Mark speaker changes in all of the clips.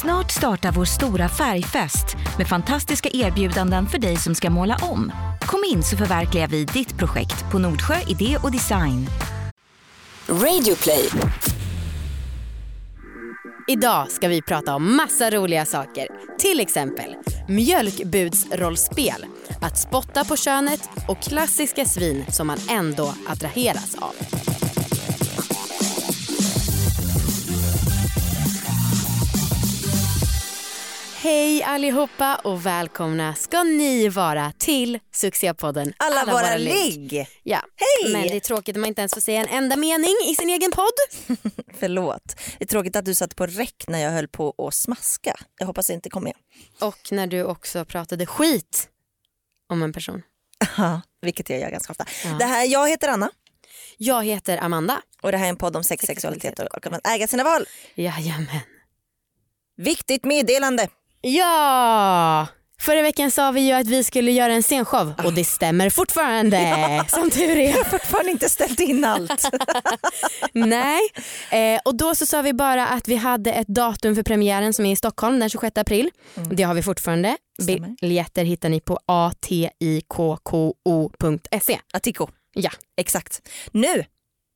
Speaker 1: Snart startar vår stora färgfest med fantastiska erbjudanden för dig som ska måla om. Kom in så förverkligar vi ditt projekt på Nordsjö Idé och Design.
Speaker 2: Radioplay.
Speaker 3: Idag ska vi prata om massa roliga saker. Till exempel mjölkbudsrollspel, att spotta på könet och klassiska svin som man ändå attraheras av. Hej allihopa och välkomna ska ni vara till succépodden
Speaker 4: Alla, våra ligg.
Speaker 3: Ja.
Speaker 4: Hej!
Speaker 3: Men det är tråkigt att man inte ens får säga en enda mening i sin egen podd.
Speaker 4: Förlåt. Det är tråkigt att du satt på räck när jag höll på att smaska. Jag hoppas det inte kom med.
Speaker 3: Och när du också pratade skit om en person.
Speaker 4: Ja, vilket jag gör ganska ofta. Det här, jag heter Anna
Speaker 3: Jag heter Amanda.
Speaker 4: och det här är en podd om sex, sexualitet och och att äga sina val.
Speaker 3: Jajamän.
Speaker 4: Viktigt meddelande.
Speaker 3: Ja! Förra veckan sa vi ju att vi skulle göra en scenshow och det stämmer fortfarande. Som tur är.
Speaker 4: Jag har fortfarande inte ställt in allt.
Speaker 3: Nej. Eh, och då så sa vi bara att vi hade ett datum för premiären som är i Stockholm den 26 april. Det har vi fortfarande.
Speaker 4: Stämmer.
Speaker 3: Biljetter hittar ni på atikko.se.
Speaker 4: Atiko.
Speaker 3: Ja.
Speaker 4: Exakt. Nu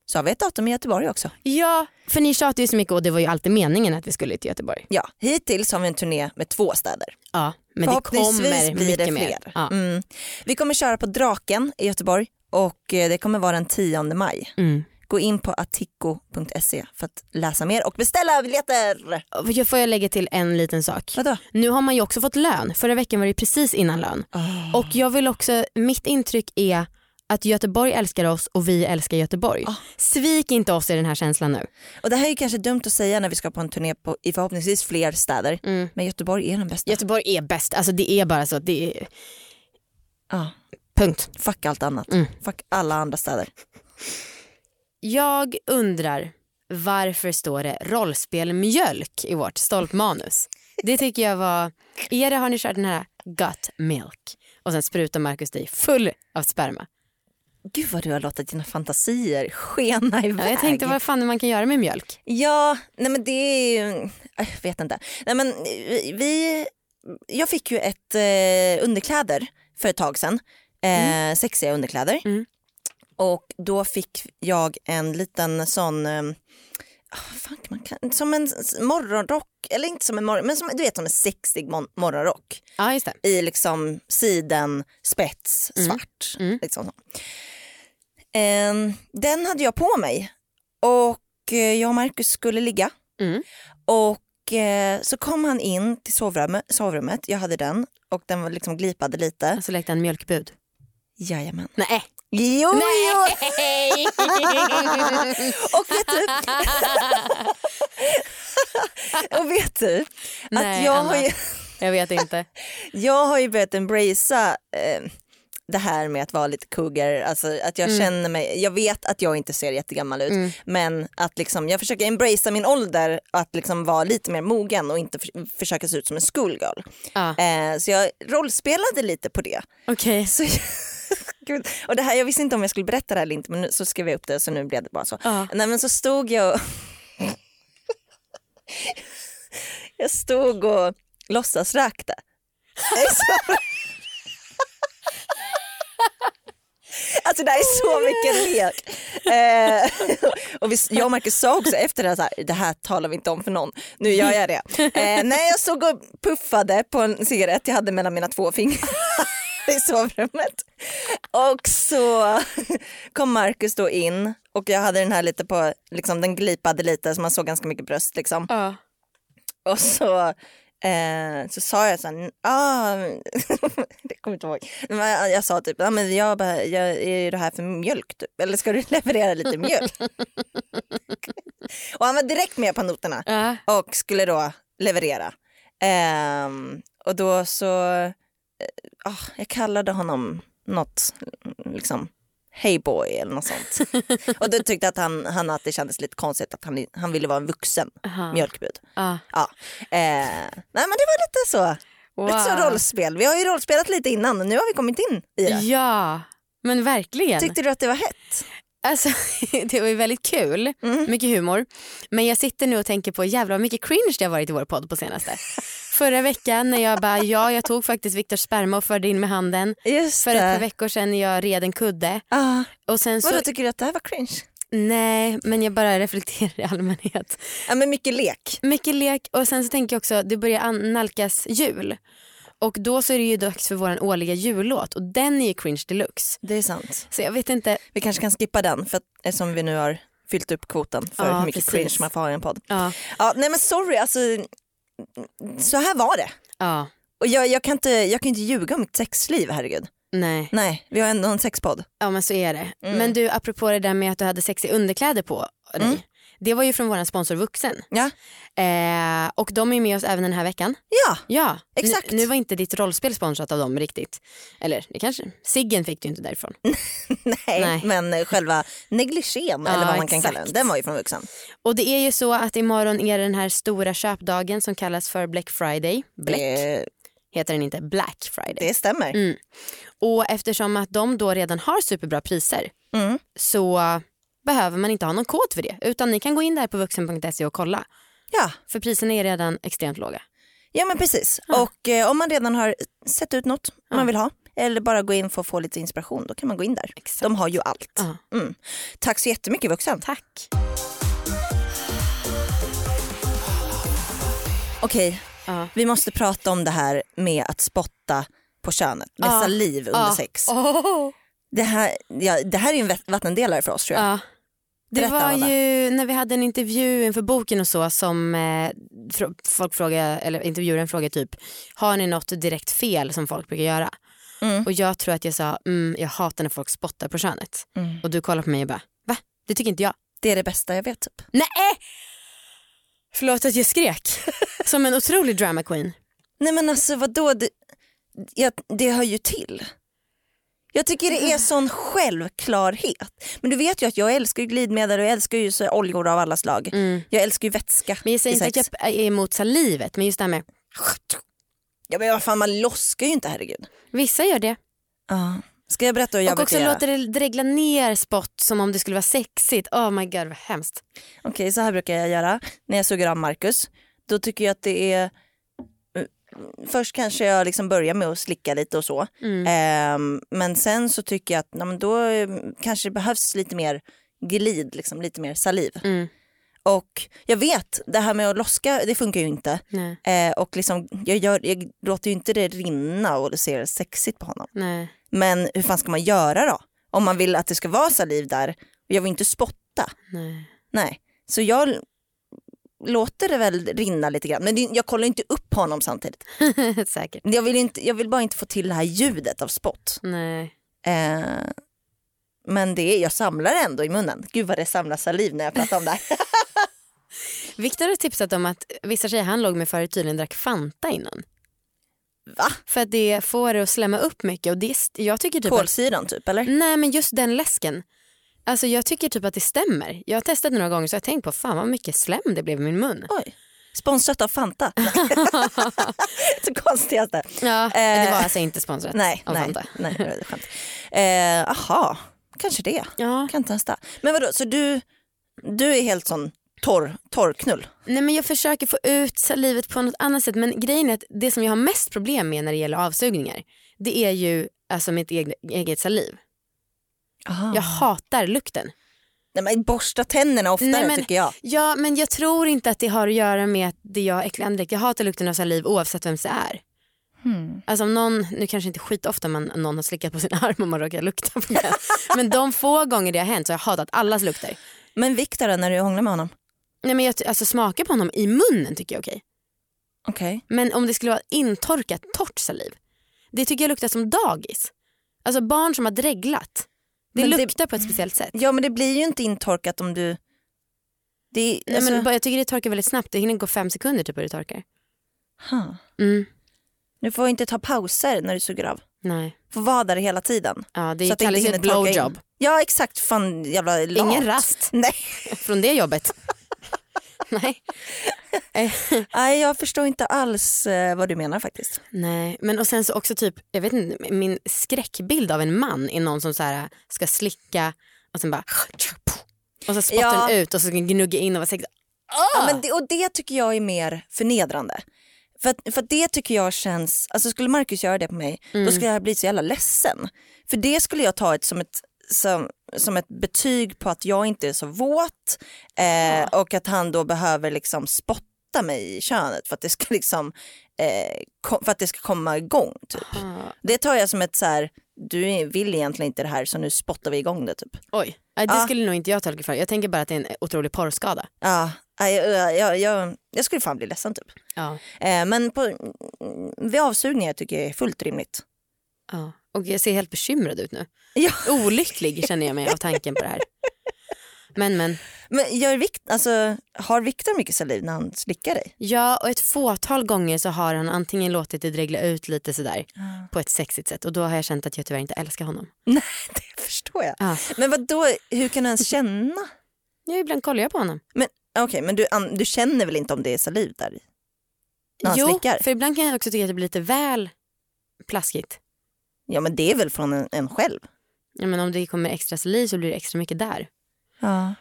Speaker 4: så har vi ett datum i Göteborg också.
Speaker 3: ja, för ni tjatar ju så mycket och det var ju alltid meningen att vi skulle till Göteborg.
Speaker 4: Ja, hittills har vi en turné med två städer.
Speaker 3: Ja, men det kommer
Speaker 4: blir det fler.
Speaker 3: mer. Ja.
Speaker 4: Mm. Vi kommer köra på Draken i Göteborg och eh, det kommer vara den 10 maj.
Speaker 3: Mm.
Speaker 4: Gå in på atiko.se för att läsa mer och beställa biljetter.
Speaker 3: Jag Får jag lägga till en liten sak?
Speaker 4: Vadå?
Speaker 3: Nu har man ju också fått lön. Förra veckan var det precis innan lön. Och jag vill också, mitt intryck är att Göteborg älskar oss och vi älskar Göteborg. Svik inte oss i den här känslan nu.
Speaker 4: Och det här är ju kanske dumt att säga när vi ska på en turné på, i förhoppningsvis fler städer. Men Göteborg är den bästa.
Speaker 3: Göteborg är bäst, alltså det är bara så. Det är...
Speaker 4: Ja,
Speaker 3: Punkt.
Speaker 4: fuck allt annat.
Speaker 3: Mm.
Speaker 4: Fuck alla andra städer.
Speaker 3: Jag undrar varför står det rollspel mjölk i vårt stolpmanus? Det tycker jag var, är det, har ni kört den här gut milk? Och sen sprutar Marcus dig full av sperma.
Speaker 4: Gud vad du har låtit dina fantasier skena iväg.
Speaker 3: Ja, jag tänkte vad fan man kan göra med mjölk.
Speaker 4: Ja, nej men det är ju, jag vet inte. Nej men vi, jag fick ju ett eh, underkläder för ett tag sedan. Eh, Sexiga underkläder.
Speaker 3: Mm.
Speaker 4: Och då fick jag en liten sån, eh, ah, fan man kan, som en morgonrock, eller inte som en morgon, men som, du vet som en sexig mon- morgonrock.
Speaker 3: Ja
Speaker 4: i liksom siden, spets, svart.
Speaker 3: Mm.
Speaker 4: Liksom så. Ehm, den hade jag på mig och eh, jag och Marcus skulle ligga.
Speaker 3: Mm.
Speaker 4: Och eh, så kom han in till sovrummet, sovrummet, jag hade den och den var liksom glipade lite.
Speaker 3: Alltså lekte han mjölkbud.
Speaker 4: Jajamän.
Speaker 3: Nej.
Speaker 4: Jo, jo. och vet du, och vet du att
Speaker 3: Nej,
Speaker 4: jag har ju
Speaker 3: Jag vet inte.
Speaker 4: Jag har ju börjat embracea eh, det här med att vara lite cougar, alltså att jag känner mig, jag vet att jag inte ser jättegammal ut men att liksom, jag försöker embracea min ålder att liksom vara lite mer mogen och inte för, försöka se ut som en schoolgirl.
Speaker 3: Ja.
Speaker 4: Eh, så jag rollspelade lite på det.
Speaker 3: Okej.
Speaker 4: Så, Gud, och det här, jag visste inte om jag skulle berätta det här eller inte men nu, så skrev jag upp det så nu blev det bara så.
Speaker 3: Ja.
Speaker 4: Nej men så stod jag och jag stod och låtsasrökte. Jag är så- Alltså det här är så mycket lek. Eh, och vi, jag och Marcus sa också efter det här, så här, det här talar vi inte om för någon. Nu gör jag det. Eh, nej jag stod och puffade på en cigarett jag hade mellan mina två fingrar i sovrummet. Och så kom Marcus då in och jag hade den här lite på, liksom den glipade lite så man såg ganska mycket bröst liksom.
Speaker 3: Ja.
Speaker 4: Och så, eh, så sa jag så här, ah, det kommer inte ihåg. Jag, jag sa typ, ah, men jag, bara, jag är det här för mjölk typ? Eller ska du leverera lite mjölk? och han var direkt med på noterna
Speaker 3: Ja.
Speaker 4: och skulle då leverera. Ehm, och då så, eh, ah, jag kallade honom något, liksom Hey boy eller något sånt. och då tyckte att han, han att det kändes lite konstigt att han, han ville vara en vuxen
Speaker 3: Aha.
Speaker 4: mjölkbud.
Speaker 3: Ja.
Speaker 4: Ja. Eh, nej men det var lite så. Lite så
Speaker 3: Wow.
Speaker 4: rollspel. Vi har ju rollspelat lite innan och nu har vi kommit in i det.
Speaker 3: Ja, men verkligen.
Speaker 4: Tyckte du att det var hett?
Speaker 3: Alltså, det var ju väldigt kul,
Speaker 4: Mm.
Speaker 3: mycket humor. Men jag sitter nu och tänker på jävlar vad mycket cringe det har varit i vår podd på senaste. Förra veckan när jag bara, ja jag tog faktiskt Viktors sperma och förde in med handen.
Speaker 4: Just
Speaker 3: För ett par veckor sedan när jag red en kudde.
Speaker 4: Ah,
Speaker 3: Och sen så,
Speaker 4: vadå, tycker du att det här var cringe?
Speaker 3: nej men jag bara reflekterar i allmänhet.
Speaker 4: Ja, men mycket lek.
Speaker 3: Mycket lek och sen så tänker jag också, det börjar nalkas jul. Och då så är det ju dags för vår årliga jullåt och den är ju cringe deluxe.
Speaker 4: Det är sant.
Speaker 3: Så jag vet inte,
Speaker 4: Vi kanske kan skippa den för att, eftersom vi nu har fyllt upp kvoten för
Speaker 3: Ja,
Speaker 4: hur mycket
Speaker 3: precis.
Speaker 4: cringe man får ha i en podd.
Speaker 3: ja,
Speaker 4: Ja, nej men sorry, alltså så här var det.
Speaker 3: ja,
Speaker 4: Och jag, jag, kan inte, jag kan inte ljuga om mitt sexliv, herregud.
Speaker 3: nej.
Speaker 4: Nej, vi har ändå en sexpodd.
Speaker 3: Ja men så är det.
Speaker 4: Mm.
Speaker 3: Men du apropå det där med att du hade sexiga underkläder på dig.
Speaker 4: Mm.
Speaker 3: Det var ju från vår sponsor Vuxen.
Speaker 4: Ja,
Speaker 3: Eh, och de är med oss även den här veckan.
Speaker 4: ja
Speaker 3: Ja,
Speaker 4: Exakt.
Speaker 3: Nu, nu var inte ditt rollspel sponsrat av dem riktigt. Eller det kanske, Siggen fick du inte därifrån.
Speaker 4: nej,
Speaker 3: Nej.
Speaker 4: men själva negligén eller vad man kan kalla den, den var ju från vuxen.
Speaker 3: Och det är ju så att imorgon är den här stora köpdagen som kallas för Black Friday. Black
Speaker 4: Det,
Speaker 3: heter den inte, Black Friday.
Speaker 4: det stämmer.
Speaker 3: Mm. Och eftersom att de då redan har superbra priser
Speaker 4: Mm.
Speaker 3: så behöver man inte ha någon kod för det. Utan ni kan gå in där på vuxen.se och kolla.
Speaker 4: Ja,
Speaker 3: För priserna är redan extremt låga.
Speaker 4: ja men precis. Och eh, om man redan har sett ut något man vill ha eller bara gå in för att få lite inspiration, då kan man gå in där.
Speaker 3: Exakt.
Speaker 4: De har ju allt.
Speaker 3: Ja.
Speaker 4: Mm. Tack så jättemycket vuxen.
Speaker 3: Tack.
Speaker 4: Okej,
Speaker 3: Ja.
Speaker 4: vi måste prata om det här med att spotta på könet med
Speaker 3: Ja.
Speaker 4: saliv under
Speaker 3: Ja.
Speaker 4: sex.
Speaker 3: Oh.
Speaker 4: Det, här, ja, det här är en vat- vattendelare för oss tror jag.
Speaker 3: Ja. Det
Speaker 4: Berätta,
Speaker 3: var
Speaker 4: Amanda.
Speaker 3: ju när vi hade en intervju inför boken och så som eh, fr- folk frågade, eller intervjuaren frågade typ, har ni något direkt fel som folk brukar göra?
Speaker 4: Mm.
Speaker 3: Och jag tror att jag sa, mm, jag hatar när folk spottar på könet.
Speaker 4: Mm.
Speaker 3: Och du kollar på mig och bara, va? Det tycker inte jag.
Speaker 4: Det är det bästa jag vet typ.
Speaker 3: Nej! Förlåt att jag skrek. Som en otrolig drama queen.
Speaker 4: Nej men alltså vadå, det, ja, det hör ju till. Jag tycker det är sån självklarhet. Men du vet ju att jag älskar ju glidmedel och jag älskar ju så oljor av alla slag. Jag älskar ju vätska
Speaker 3: Mm. Men jag säger inte att jag är emot salivet, men just det här med,
Speaker 4: Ja men vad fan man loskar ju inte herregud.
Speaker 3: vissa gör det.
Speaker 4: Ja. Ska jag berätta hur jag
Speaker 3: och också låter det dregla ner spott som om det skulle vara sexigt. Oh my god vad hemskt.
Speaker 4: Okej så här brukar jag göra när jag suger av Marcus. Då tycker jag att det är Först kanske jag liksom börjar med att slicka lite och så.
Speaker 3: Mm.
Speaker 4: Ehm, men sen så tycker jag att nej, men då eh, kanske det behövs lite mer glid, liksom, lite mer saliv.
Speaker 3: Mm.
Speaker 4: Och jag vet, det här med att loska det funkar ju inte. Eh, och liksom, jag, gör, jag låter ju inte det rinna och det ser sexigt på honom.
Speaker 3: nej.
Speaker 4: Men hur fan ska man göra då? Om man vill att det ska vara saliv där. Och jag vill inte spotta.
Speaker 3: nej.
Speaker 4: Nej, så jag låter det väl rinna lite grann. Men jag kollar inte upp honom samtidigt.
Speaker 3: Säkert.
Speaker 4: Jag vill, inte, jag vill bara inte få till det här ljudet av spott.
Speaker 3: Nej.
Speaker 4: Eh, men det är, jag samlar ändå i munnen. Gud vad det samlar saliv när jag pratar om det här.
Speaker 3: Viktor har tipsat om att vissa tjejer han låg med förut tydligen drack Fanta innan.
Speaker 4: Va?
Speaker 3: För att det får det att slämma upp mycket och det, jag tycker typ
Speaker 4: Kolsyran typ eller?
Speaker 3: Nej men just den läsken. Alltså jag tycker typ att det stämmer. Jag har testat det några gånger så jag har tänkt på fan vad mycket slem det blev i min mun.
Speaker 4: Oj. Sponsrat av Fanta. det konstigaste.
Speaker 3: Ja,
Speaker 4: Eh,
Speaker 3: det var alltså inte sponsrat
Speaker 4: Nej,
Speaker 3: av
Speaker 4: nej,
Speaker 3: Fanta.
Speaker 4: nej det var. Eh, aha, kanske det.
Speaker 3: Ja.
Speaker 4: Kan testa. Men vadå, så du, du är helt sån torr, torrknull?
Speaker 3: Nej men jag försöker få ut salivet på något annat sätt men grejen är att det som jag har mest problem med när det gäller avsugningar det är ju alltså mitt eget, eget saliv.
Speaker 4: Aha.
Speaker 3: Jag hatar lukten.
Speaker 4: Nej, men borsta tänderna oftare
Speaker 3: Nej, men-
Speaker 4: tycker jag.
Speaker 3: Ja men jag tror inte att det har att göra med att det jag äcklig andedräkt. Jag hatar lukten av saliv oavsett vem det är.
Speaker 4: Hmm.
Speaker 3: Alltså om någon, nu kanske inte skitofta man, någon har slickat på sin arm och man råkar lukta på den. men de få gånger det har hänt så har jag hatat allas lukter.
Speaker 4: Men Viktor när du hånglar med honom?
Speaker 3: Nej men jag, alltså smaka på honom i munnen tycker jag är okej.
Speaker 4: Okej.
Speaker 3: Men om det skulle vara intorkat torrt saliv. Det tycker jag luktar som dagis. Alltså barn som har dreglat. Det
Speaker 4: Men det-
Speaker 3: luktar på ett speciellt sätt.
Speaker 4: Ja men det blir ju inte intorkat om du... Det
Speaker 3: Nej,
Speaker 4: alltså,
Speaker 3: men jag tycker det torkar väldigt snabbt. Det hinner gå fem sekunder typ och det torkar.
Speaker 4: huh.
Speaker 3: Mm.
Speaker 4: Du får inte ta pauser när du suger av.
Speaker 3: Nej.
Speaker 4: Får vara där hela tiden.
Speaker 3: Ja, det
Speaker 4: Så det
Speaker 3: kallas ju ett blowjob.
Speaker 4: Ja exakt, fan jävla lat.
Speaker 3: Ingen rast
Speaker 4: Nej.
Speaker 3: från det jobbet. Nej. Eh,
Speaker 4: Nej jag förstår inte alls eh, vad du menar faktiskt.
Speaker 3: Nej, men och sen så också typ, jag vet inte, min skräckbild av en man är någon som så här ska slicka och sen bara och så spottar
Speaker 4: Ja.
Speaker 3: den ut och så gnugga in och vara sexig.
Speaker 4: Ja, men det, och det tycker jag är mer förnedrande. För, att, för att det tycker jag känns, alltså skulle Marcus göra det på mig då skulle jag bli så jävla ledsen. För det skulle jag ta ett, som, ett, som, som ett betyg på att jag inte är så våt eh, och att han då behöver liksom spotta mig i könet för att det ska liksom eh, kom, för att det ska komma igång. Typ. Det tar jag som ett så här, du vill egentligen inte det här så nu spottar vi igång det typ.
Speaker 3: Oj, det
Speaker 4: Ja.
Speaker 3: skulle nog inte jag tolka för. Jag tänker bara att det är en otrolig porrskada.
Speaker 4: Ja, jag, jag, jag, jag, jag skulle fan bli ledsen typ.
Speaker 3: Ja.
Speaker 4: Eh, men på, mm, vid avsugningar tycker jag är fullt rimligt.
Speaker 3: Ja. Och jag ser helt bekymrad ut nu.
Speaker 4: Ja.
Speaker 3: Olycklig känner jag mig av tanken på det här. Men men,
Speaker 4: Men gör Vikt, alltså, har Viktor mycket saliv när han slickar dig?
Speaker 3: ja och ett fåtal gånger så har han antingen låtit det dregla ut lite sådär på ett sexigt sätt och då har jag känt att jag tyvärr inte älskar honom.
Speaker 4: Nej, det förstår jag.
Speaker 3: Ja.
Speaker 4: Men vad då? hur kan du ens känna?
Speaker 3: Ja, ibland kollar jag på honom.
Speaker 4: Men, okej, men du, du känner väl inte om det är saliv där? När han
Speaker 3: jo,
Speaker 4: slickar?
Speaker 3: för ibland kan jag också tycka att det blir lite väl plaskigt.
Speaker 4: Ja men det är väl från en, en själv?
Speaker 3: Ja, men om det kommer extra saliv så blir det extra mycket där.
Speaker 4: Ja.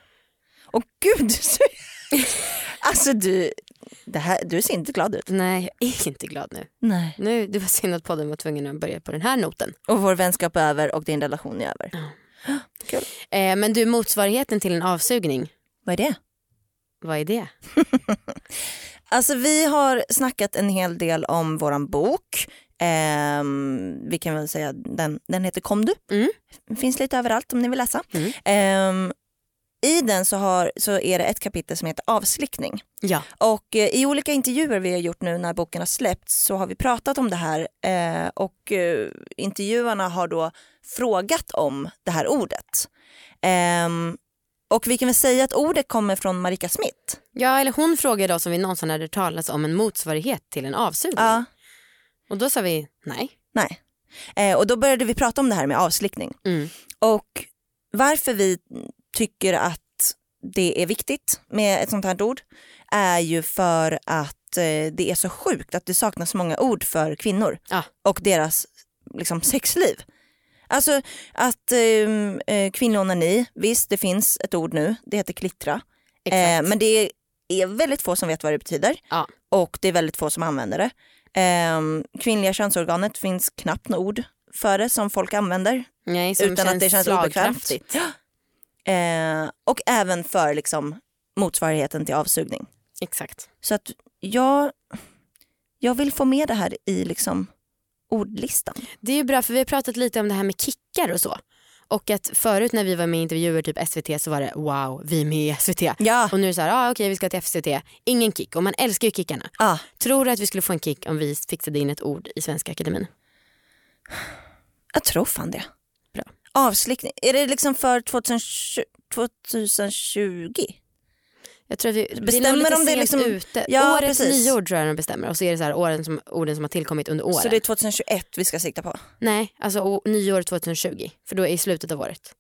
Speaker 4: Och gud, så- alltså du, det här, du ser inte glad ut.
Speaker 3: Nej, jag är inte glad nu.
Speaker 4: Nej.
Speaker 3: nu det var synd att podden var tvungen att börja på den här noten.
Speaker 4: Och vår vänskap är över och din relation är över. Kul.
Speaker 3: Eh, men du, motsvarigheten till en avsugning,
Speaker 4: Vad är det?
Speaker 3: vad är det?
Speaker 4: Alltså vi har snackat en hel del om våran bok. Ehm, vi kan väl säga den, den heter Kom du.
Speaker 3: Mm.
Speaker 4: Finns lite överallt om ni vill läsa.
Speaker 3: Mm.
Speaker 4: Ehm, I den så, har, så är det ett kapitel som heter avslickning.
Speaker 3: Ja.
Speaker 4: Och eh, i olika intervjuer vi har gjort nu när boken har släppts så har vi pratat om det här eh, och eh, intervjuarna har då frågat om det här ordet. Ehm, och vi kan väl säga att ordet kommer från Marika Smith.
Speaker 3: ja, eller hon frågade oss om vi någonsin hade talat om en motsvarighet till en avsugning.
Speaker 4: Ja.
Speaker 3: Och då sa vi nej.
Speaker 4: Nej. Eh, och då började vi prata om det här med avslickning.
Speaker 3: Mm.
Speaker 4: Och varför vi tycker att det är viktigt med ett sånt här ord är ju för att eh, det är så sjukt att det saknas så många ord för kvinnor
Speaker 3: Ja.
Speaker 4: och deras liksom, sexliv. Alltså att ehm, eh, kvinnlig onani, visst det finns ett ord nu, det heter klittra. Eh, men det är väldigt få som vet vad det betyder
Speaker 3: Ja.
Speaker 4: och det är väldigt få som använder det. Ehm, kvinnliga könsorganet finns knappt något ord för det som folk använder
Speaker 3: nej, som
Speaker 4: utan att det känns obekvämt. Eh, och även för liksom, motsvarigheten till avsugning.
Speaker 3: Exakt.
Speaker 4: Så att jag, jag vill få med det här i liksom, ordlistan.
Speaker 3: Det är ju bra för vi har pratat lite om det här med kickar och så. Och att förut när vi var med i intervjuer typ SVT så var det wow, vi är med i SVT.
Speaker 4: Ja.
Speaker 3: Och nu är det så här, ah, okej vi ska till SVT, ingen kick och man älskar ju kickarna.
Speaker 4: Ah,
Speaker 3: Tror du att vi skulle få en kick om vi fixade in ett ord i Svenska Akademin?
Speaker 4: jag tror fan det.
Speaker 3: Bra.
Speaker 4: Avslickning, är det liksom för 2020? 2020?
Speaker 3: Jag tror att vi,
Speaker 4: Bestämmer
Speaker 3: det
Speaker 4: om det är liksom-
Speaker 3: ute.
Speaker 4: Ja,
Speaker 3: Årets
Speaker 4: precis.
Speaker 3: nyord tror jag de bestämmer och så är det så här åren som, orden som har tillkommit under åren.
Speaker 4: Så det är 2021 vi ska sikta på?
Speaker 3: Nej, alltså nyår 2020 för då är i slutet av året.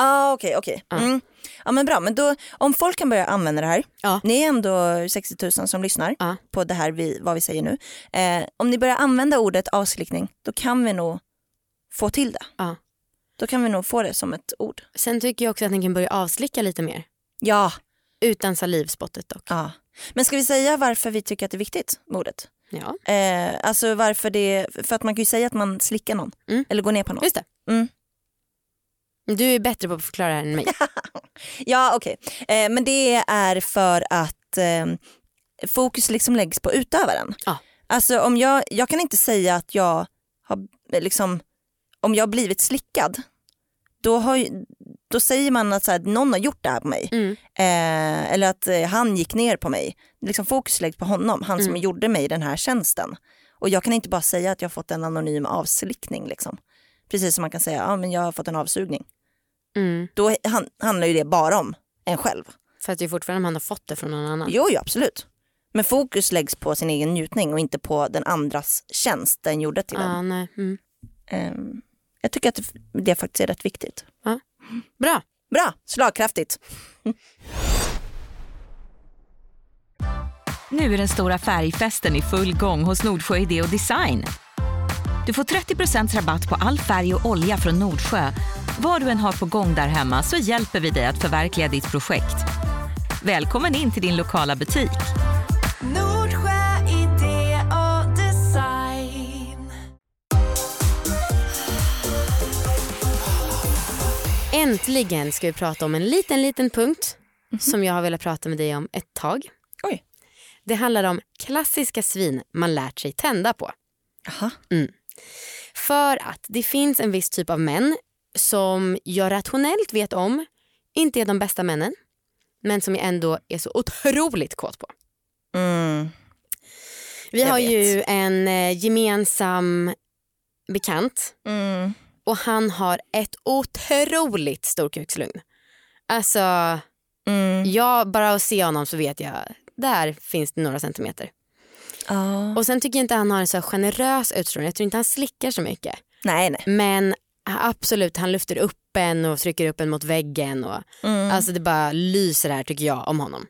Speaker 4: Ah, okej, okej.
Speaker 3: Ja.
Speaker 4: Mm. Ja men bra, men då, om folk kan börja använda det här,
Speaker 3: Ja.
Speaker 4: ni är ändå 60 000 som lyssnar
Speaker 3: Ja.
Speaker 4: på det här vi, vad vi säger nu. Eh, om ni börjar använda ordet avslickning, då kan vi nog få till det.
Speaker 3: Ja.
Speaker 4: Då kan vi nog få det som ett ord.
Speaker 3: Sen tycker jag också att ni kan börja avslicka lite mer.
Speaker 4: Ja.
Speaker 3: Utan salivspottet dock.
Speaker 4: ja. Men ska vi säga varför vi tycker att det är viktigt med ordet?
Speaker 3: Ja,
Speaker 4: Eh, alltså varför det, för att man kan ju säga att man slickar någon
Speaker 3: Mm.
Speaker 4: eller går ner på någon.
Speaker 3: just det.
Speaker 4: Mm.
Speaker 3: Du är bättre på att förklara det än mig.
Speaker 4: Ja okej, eh, men det är för att eh, fokus liksom läggs på utövaren.
Speaker 3: Ja.
Speaker 4: Alltså om jag, jag kan inte säga att jag har eh, liksom, om jag har blivit slickad, då, har, då säger man att så här, någon har gjort det här på mig.
Speaker 3: Mm.
Speaker 4: Eh, eller att eh, han gick ner på mig. Liksom fokus läggs på honom, han som
Speaker 3: Mm.
Speaker 4: gjorde mig den här tjänsten. Och jag kan inte bara säga att jag har fått en anonym avslickning. Liksom. Precis som man kan säga, ja men jag har fått en avsugning.
Speaker 3: Mm.
Speaker 4: Då han, handlar ju det bara om en själv.
Speaker 3: För att det är fortfarande om han har fått det från någon annan.
Speaker 4: Jo, jo absolut. Men fokus läggs på sin egen njutning och inte på den andras tjänst den gjorde till
Speaker 3: ah,
Speaker 4: en.
Speaker 3: nej.
Speaker 4: Jag tycker att det, faktiskt är rätt viktigt.
Speaker 3: Bra.
Speaker 4: Bra, slagkraftigt.
Speaker 1: Nu är den stora färgfesten i full gång hos Nordsjö Idé och Design. Du får 30 rabatt på all färg och olja från Nordsjö. Vad du än har på gång där hemma så hjälper vi dig att förverkliga ditt projekt. Välkommen in till din lokala butik.
Speaker 3: Äntligen ska vi prata om en liten, liten punkt som jag har velat prata med dig om ett tag.
Speaker 4: Oj.
Speaker 3: Det handlar om klassiska svin man lärt sig tända på.
Speaker 4: Jaha.
Speaker 3: För att det finns en viss typ av män som jag rationellt vet om inte är de bästa männen men som jag ändå är så otroligt kåt på.
Speaker 4: Mm.
Speaker 3: Vi
Speaker 4: Jag
Speaker 3: har
Speaker 4: vet.
Speaker 3: ju en eh, gemensam bekant
Speaker 4: Mm.
Speaker 3: Och han har ett otroligt storkukslugn. Alltså,
Speaker 4: Mm.
Speaker 3: jag bara att se honom så vet jag, där finns det några centimeter.
Speaker 4: Ja.
Speaker 3: Och sen tycker jag inte han har en så generös utstrålning, jag tror inte han slickar så mycket.
Speaker 4: Nej, nej.
Speaker 3: Men absolut, han lyfter upp en och trycker upp en mot väggen. Och,
Speaker 4: Mm.
Speaker 3: Alltså det bara lyser här tycker jag om honom.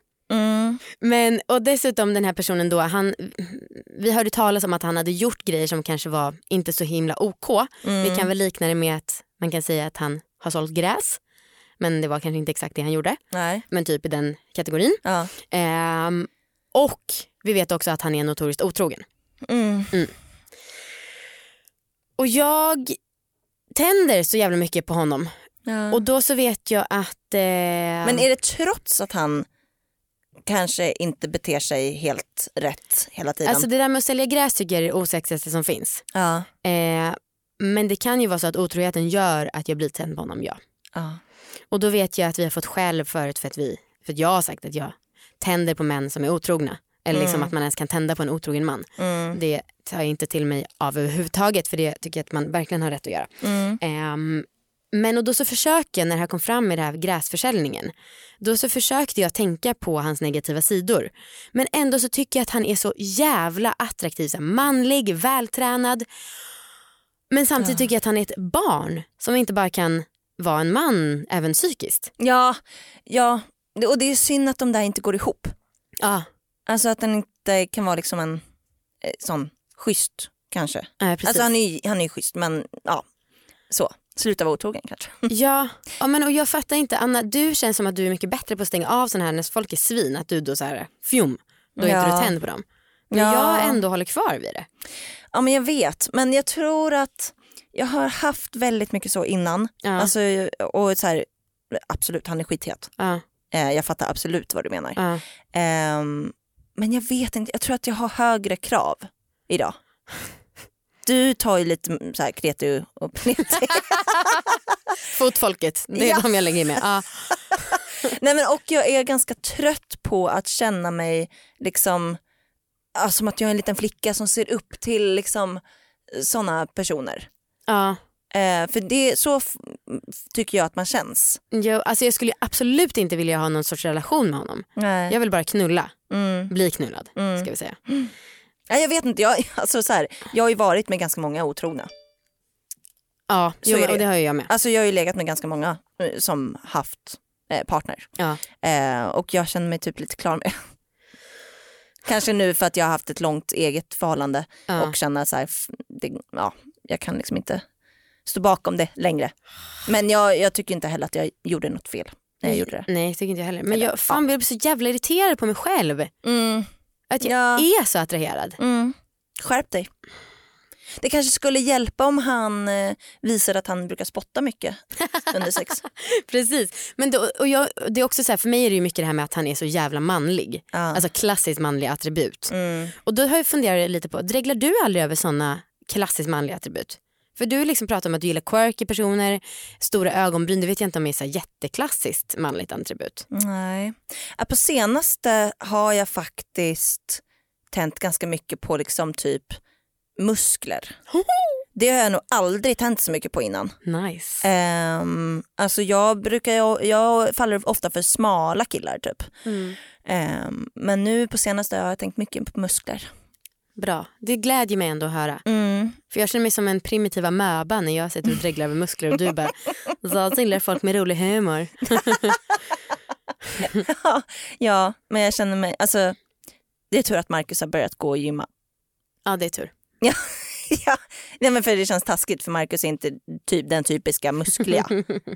Speaker 4: Mm.
Speaker 3: Men, och dessutom den här personen då, han, vi hörde talas om att han hade gjort grejer som kanske var inte så himla OK. Vi kan väl likna det med att man kan säga att han har sålt gräs. Men det var kanske inte exakt det han gjorde.
Speaker 4: Nej.
Speaker 3: Men typ i den kategorin.
Speaker 4: Ja.
Speaker 3: Ehm, och vi vet också att han är notoriskt otrogen.
Speaker 4: Mm.
Speaker 3: Och jag tänder så jävla mycket på honom.
Speaker 4: Ja.
Speaker 3: Och då så vet jag att... Eh,
Speaker 4: Men är det trots att han kanske inte beter sig helt rätt hela tiden?
Speaker 3: Alltså det där med att sälja gräs tycker jag är det osexigaste som finns.
Speaker 4: ja.
Speaker 3: Eh, men det kan ju vara så att otroheten gör att jag blir tänd på honom, ja.
Speaker 4: Ja.
Speaker 3: Och då vet jag att vi har fått skäll förut för att, vi, för att jag har sagt att jag tänder på män som är otrogna. Eller liksom att man ens kan tända på en otrogen man.
Speaker 4: Mm.
Speaker 3: Det tar jag inte till mig av överhuvudtaget för det tycker jag att man verkligen har rätt att göra.
Speaker 4: Mm.
Speaker 3: Ehm, men och då så försöker jag, när det här kom fram med det här gräsförsäljningen, då så försökte jag tänka på hans negativa sidor. Men ändå så tycker jag att han är så jävla attraktiv, så manlig, vältränad. Men samtidigt tycker jag att han är ett barn som inte bara kan vara en man även psykiskt.
Speaker 4: ja, ja. Och det är synd att de där inte går ihop.
Speaker 3: Ja,
Speaker 4: Alltså att den inte kan vara liksom en eh, sån schysst kanske.
Speaker 3: eh, precis.
Speaker 4: Alltså han är ju han är schysst men ja, så. Sluta vara otrogen kanske.
Speaker 3: Ja, ja men och jag fattar inte. Anna, du känns som att du är mycket bättre på att stänga av sådana här när folk är svin. Att du då så här, fjum, då är inte
Speaker 4: Ja.
Speaker 3: du tänd på dem. Men
Speaker 4: Ja.
Speaker 3: jag ändå håller kvar vid det.
Speaker 4: Ja men jag vet men jag tror att jag har haft väldigt mycket så innan.
Speaker 3: Ja.
Speaker 4: Alltså, och så här, absolut han är skithet.
Speaker 3: Ja,
Speaker 4: Eh, jag fattar absolut vad du menar.
Speaker 3: ja.
Speaker 4: Ehm, men jag vet inte, jag tror att jag har högre krav idag. Du tar ju lite mm, så här kreti och pleti.
Speaker 3: Fotfolket, det är
Speaker 4: Ja.
Speaker 3: de jag lägger med. Ja.
Speaker 4: Nej men och jag är ganska trött på att känna mig liksom ja, som att jag är en liten flicka som ser upp till liksom sådana personer.
Speaker 3: Ja.
Speaker 4: Eh, för det, så tycker jag att man känns.
Speaker 3: Jag, alltså jag skulle absolut inte vilja ha någon sorts relation med honom.
Speaker 4: Nej.
Speaker 3: Jag vill bara knulla,
Speaker 4: Mm.
Speaker 3: bli knullad
Speaker 4: Mm.
Speaker 3: ska vi säga.
Speaker 4: Nej, jag vet inte, jag, alltså, så här, jag har ju varit med ganska många otrogna.
Speaker 3: Ja,
Speaker 4: Så
Speaker 3: jo,
Speaker 4: det.
Speaker 3: och det har ju jag med.
Speaker 4: Alltså jag har ju legat med ganska många eh, som haft eh, partner.
Speaker 3: Ja.
Speaker 4: Eh, och jag känner mig typ lite klar med. Kanske nu för att jag har haft ett långt eget förhållande
Speaker 3: Ja.
Speaker 4: och känner så här, det, ja, jag kan liksom inte stå bakom det längre. Men jag, jag tycker inte heller att jag gjorde något fel när jag gjorde det.
Speaker 3: Nej, tycker inte jag heller. Men jag fan, jag blir så jävla irriterad på mig själv.
Speaker 4: Mm,
Speaker 3: Att jag
Speaker 4: Ja.
Speaker 3: är så attraherad.
Speaker 4: mm. Skärp dig. Det kanske skulle hjälpa om han eh, visade att han brukar spotta mycket under sex.
Speaker 3: Precis. Men då, och jag, det är också så här, för mig är det ju mycket det här med att han är så jävla manlig.
Speaker 4: Ja.
Speaker 3: Alltså klassiskt manliga attribut.
Speaker 4: Mm.
Speaker 3: Och då har jag funderat lite på, dreglar du aldrig över sådana klassiskt manliga attribut? För du liksom pratar om att du gillar quirky personer, stora ögonbryn, det vet jag inte om är så jätteklassiskt manligt attribut.
Speaker 4: Nej. Ja, på senaste har jag faktiskt tänt ganska mycket på liksom typ muskler. Det har jag nog aldrig tänt så mycket på innan.
Speaker 3: Nice.
Speaker 4: Um, alltså jag, brukar, jag, jag faller ofta för smala killar typ.
Speaker 3: Mm.
Speaker 4: Ehm, men nu på senaste har jag tänkt mycket på muskler.
Speaker 3: Bra, det glädjer mig ändå att höra.
Speaker 4: Mm.
Speaker 3: För jag känner mig som en primitiv amöba när jag sitter och dreglar över muskler och du bara, så gillar folk med rolig humor.
Speaker 4: ja, men jag känner mig, alltså det är tur att Marcus har börjat gå och gymma.
Speaker 3: Ja det är tur.
Speaker 4: Ja, ja, nej men för det känns taskigt för Marcus är inte typ den typiska muskliga.